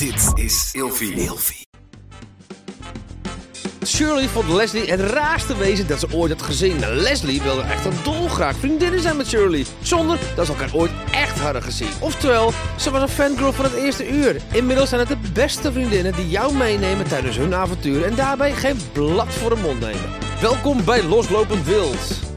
Dit is Ilfie. Ilfie. Shirley vond Leslie het raarste wezen dat ze ooit had gezien. Leslie wilde echt een dolgraag vriendinnen zijn met Shirley. Zonder dat ze elkaar ooit echt hadden gezien. Oftewel, ze was een fangirl van het eerste uur. Inmiddels zijn het de beste vriendinnen die jou meenemen tijdens hun avontuur. En daarbij geen blad voor de mond nemen. Welkom bij Loslopend Wild.